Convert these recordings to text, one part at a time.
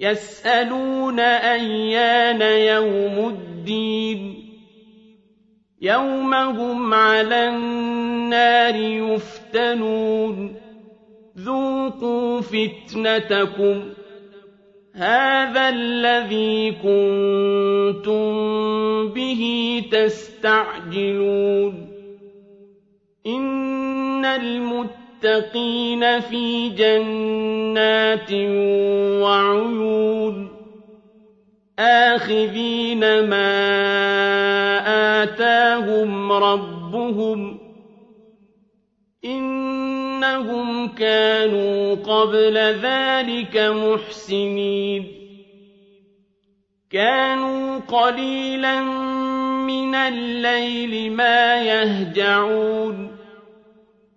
يسألون أيان يوم الدين. يوم هم على النار يفتنون. ذوقوا فتنتكم. هذا الذي كنتم به تستعجلون. إن المتقين في جنات وعيون آخذين ما آتاهم ربهم إنهم كانوا قبل ذلك محسنين كانوا قليلا من الليل ما يهجعون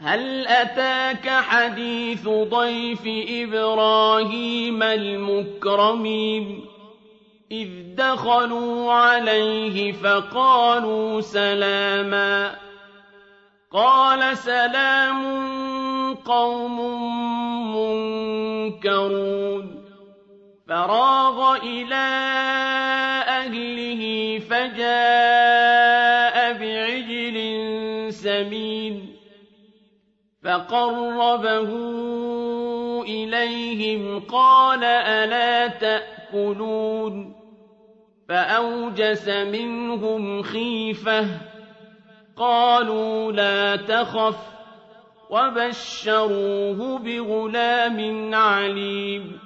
هل أتاك حديث ضيف إبراهيم المكرمين؟ إذ دخلوا عليه فقالوا سلاما. قال سلام قوم منكرون. فراغ إلى أهله فجاء فقربه إليهم قال ألا تأكلون؟ فأوجس منهم خيفة. قالوا لا تخف وبشروه بغلام عليم.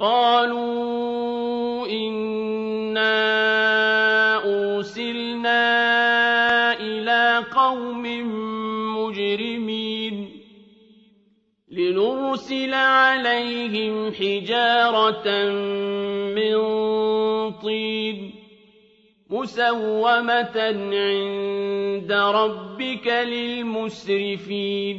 قَالُوا إِنَّا قوم مجرمين لنرسل عليهم حجارة من طين مسومة عند ربك للمسرفين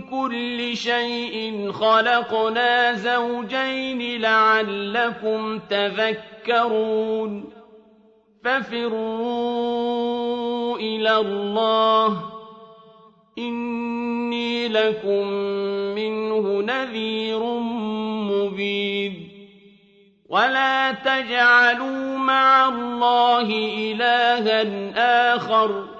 كل شيء خلقنا زوجين لعلكم تذكرون ففروا إلى الله إني لكم منه نذير مبين ولا تجعلوا مع الله إلها آخر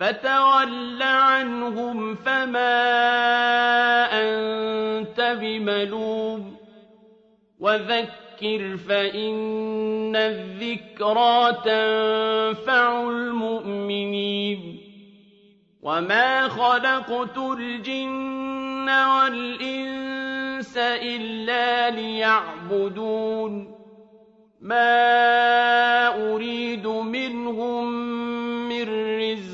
فَتَوَلَّ عَنْهُمْ فَمَا أَنتَ بِمَلُومٍ وَذَكِّرْ فَإِنَّ الذِّكْرَىٰ تَنفَعُ الْمُؤْمِنِينَ وَمَا خَلَقْتُ الْجِنَّ وَالْإِنسَ إِلَّا لِيَعْبُدُونِ مَا أُرِيدُ مِنْهُم مِّن رِّزْقٍ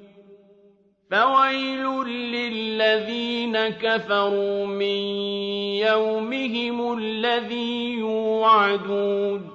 فَوَيْلٌ لِّلَّذِينَ كَفَرُوا مِن يَوْمِهِمُ الَّذِي يُوعَدُونَ